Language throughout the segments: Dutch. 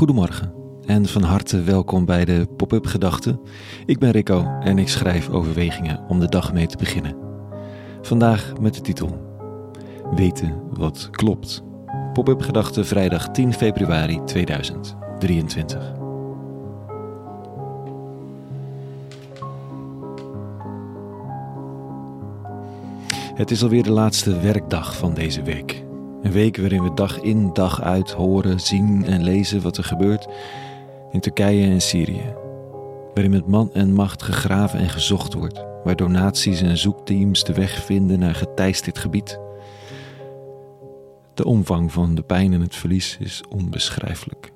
Goedemorgen en van harte welkom bij de Pop-up Gedachten. Ik ben Rico en ik schrijf overwegingen om de dag mee te beginnen. Vandaag met de titel Weten wat klopt. Pop-up Gedachten vrijdag 10 februari 2023. Het is alweer de laatste werkdag van deze week. Een week waarin we dag in dag uit horen, zien en lezen wat er gebeurt in Turkije en Syrië. Waarin met man en macht gegraven en gezocht wordt, waar donaties en zoekteams de weg vinden naar geteisterd gebied. De omvang van de pijn en het verlies is onbeschrijfelijk.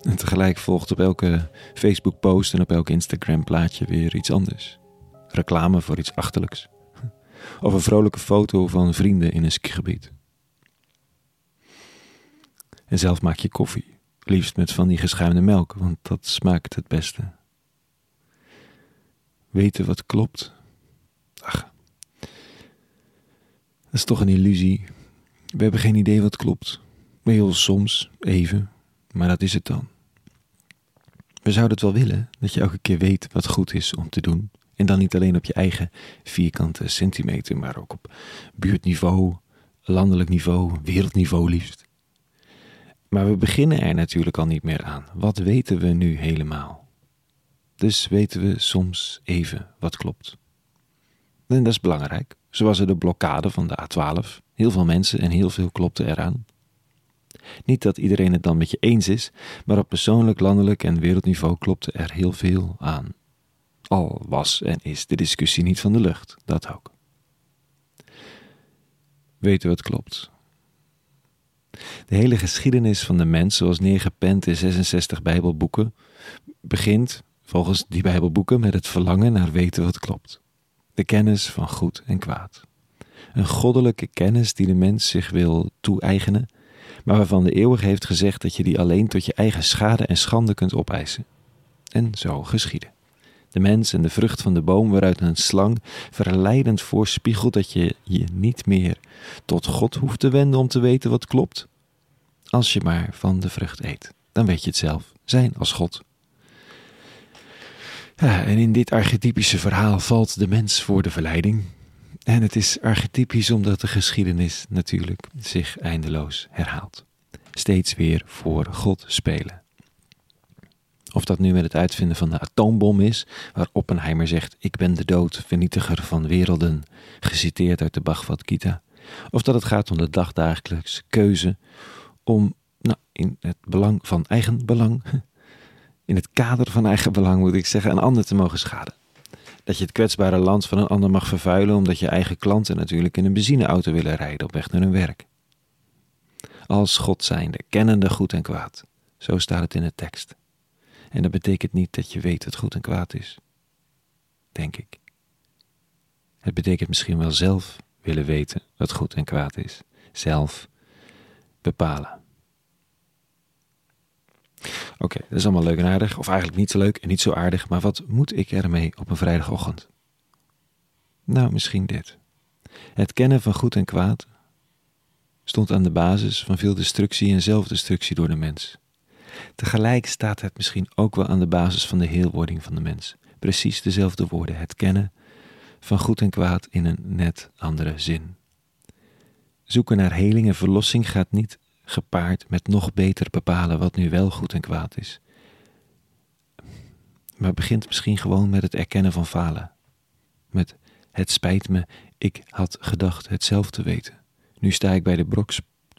En tegelijk volgt op elke Facebook-post en op elk Instagram-plaatje weer iets anders. Reclame voor iets achterlijks of een vrolijke foto van vrienden in een skigebied. En zelf maak je koffie, liefst met van die geschuimde melk, want dat smaakt het beste. Weten wat klopt? Ach, dat is toch een illusie. We hebben geen idee wat klopt. Heel soms, even, maar dat is het dan. We zouden het wel willen, dat je elke keer weet wat goed is om te doen en dan niet alleen op je eigen vierkante centimeter, maar ook op buurtniveau, landelijk niveau, wereldniveau liefst. Maar we beginnen er natuurlijk al niet meer aan. Wat weten we nu helemaal? Dus weten we soms even wat klopt. En dat is belangrijk. Zoals er de blokkade van de A12. Heel veel mensen en heel veel klopte eraan. Niet dat iedereen het dan met je eens is, maar op persoonlijk, landelijk en wereldniveau klopte er heel veel aan. Al was en is de discussie niet van de lucht, dat ook. Weten wat klopt. De hele geschiedenis van de mens, zoals neergepend in 66 Bijbelboeken, begint volgens die Bijbelboeken met het verlangen naar weten wat klopt. De kennis van goed en kwaad. Een goddelijke kennis die de mens zich wil toe-eigenen, maar waarvan de eeuwige heeft gezegd dat je die alleen tot je eigen schade en schande kunt opeisen. En zo geschiedde de mens en de vrucht van de boom waaruit een slang verleidend voorspiegelt dat je je niet meer tot God hoeft te wenden om te weten wat klopt. Als je maar van de vrucht eet, dan weet je het zelf, zijn als God. En in dit archetypische verhaal valt de mens voor de verleiding. En het is archetypisch omdat de geschiedenis natuurlijk zich eindeloos herhaalt. Steeds weer voor God spelen. Of dat nu met het uitvinden van de atoombom is, waar Oppenheimer zegt: Ik ben de dood, vernietiger van werelden, geciteerd uit de Bhagavad Gita. Of dat het gaat om de dagdagelijkse keuze om nou, in het belang van eigen belang, in het kader van eigen belang moet ik zeggen, een ander te mogen schaden. Dat je het kwetsbare land van een ander mag vervuilen omdat je eigen klanten natuurlijk in een benzineauto willen rijden op weg naar hun werk. Als God zijnde, kennende goed en kwaad. Zo staat het in de tekst. En dat betekent niet dat je weet wat goed en kwaad is. Denk ik. Het betekent misschien wel zelf willen weten wat goed en kwaad is. Zelf bepalen. Oké, dat is allemaal leuk en aardig. Of eigenlijk niet zo leuk en niet zo aardig. Maar wat moet ik ermee op een vrijdagochtend? Nou, misschien dit. Het kennen van goed en kwaad stond aan de basis van veel destructie en zelfdestructie door de mens. Tegelijk staat het misschien ook wel aan de basis van de heelwording van de mens. Precies dezelfde woorden, het kennen van goed en kwaad in een net andere zin. Zoeken naar heling en verlossing gaat niet gepaard met nog beter bepalen wat nu wel goed en kwaad is. Maar begint misschien gewoon met het erkennen van falen. Met het spijt me, ik had gedacht het zelf te weten. Nu sta ik bij de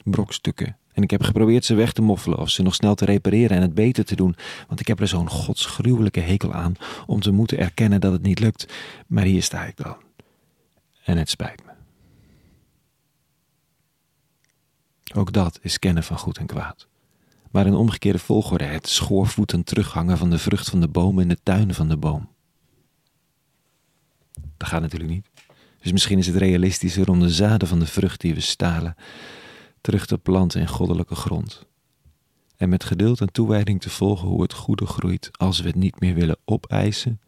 brokstukken en ik heb geprobeerd ze weg te moffelen of ze nog snel te repareren en het beter te doen, want ik heb er zo'n godsgruwelijke hekel aan om te moeten erkennen dat het niet lukt. Maar hier sta ik dan. En het spijt me. Ook dat is kennen van goed en kwaad. Maar in omgekeerde volgorde het schoorvoetend terughangen van de vrucht van de boom in de tuin van de boom. Dat gaat natuurlijk niet. Dus misschien is het realistischer om de zaden van de vrucht die we stalen terug te planten in goddelijke grond. En met geduld en toewijding te volgen hoe het goede groeit als we het niet meer willen opeisen,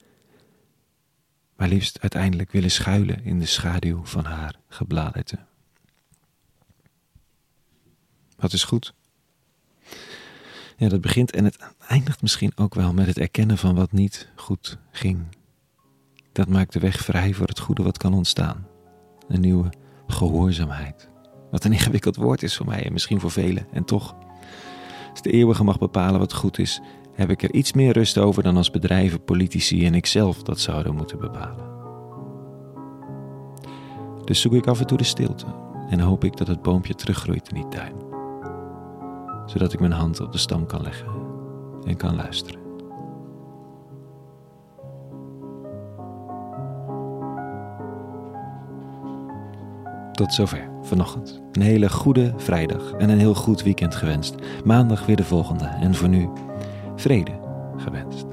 maar liefst uiteindelijk willen schuilen in de schaduw van haar gebladerte. Wat is goed? Ja, dat begint en het eindigt misschien ook wel met het erkennen van wat niet goed ging. Dat maakt de weg vrij voor het goede wat kan ontstaan. Een nieuwe gehoorzaamheid. Wat een ingewikkeld woord is voor mij en misschien voor velen. En toch, als de eeuwige mag bepalen wat goed is, heb ik er iets meer rust over dan als bedrijven, politici en ikzelf dat zouden moeten bepalen. Dus zoek ik af en toe de stilte en hoop ik dat het boompje teruggroeit in die tuin, zodat ik mijn hand op de stam kan leggen en kan luisteren. Tot zover vanochtend. Een hele goede vrijdag en een heel goed weekend gewenst. Maandag weer de volgende en voor nu vrede gewenst.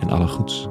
En alle goeds.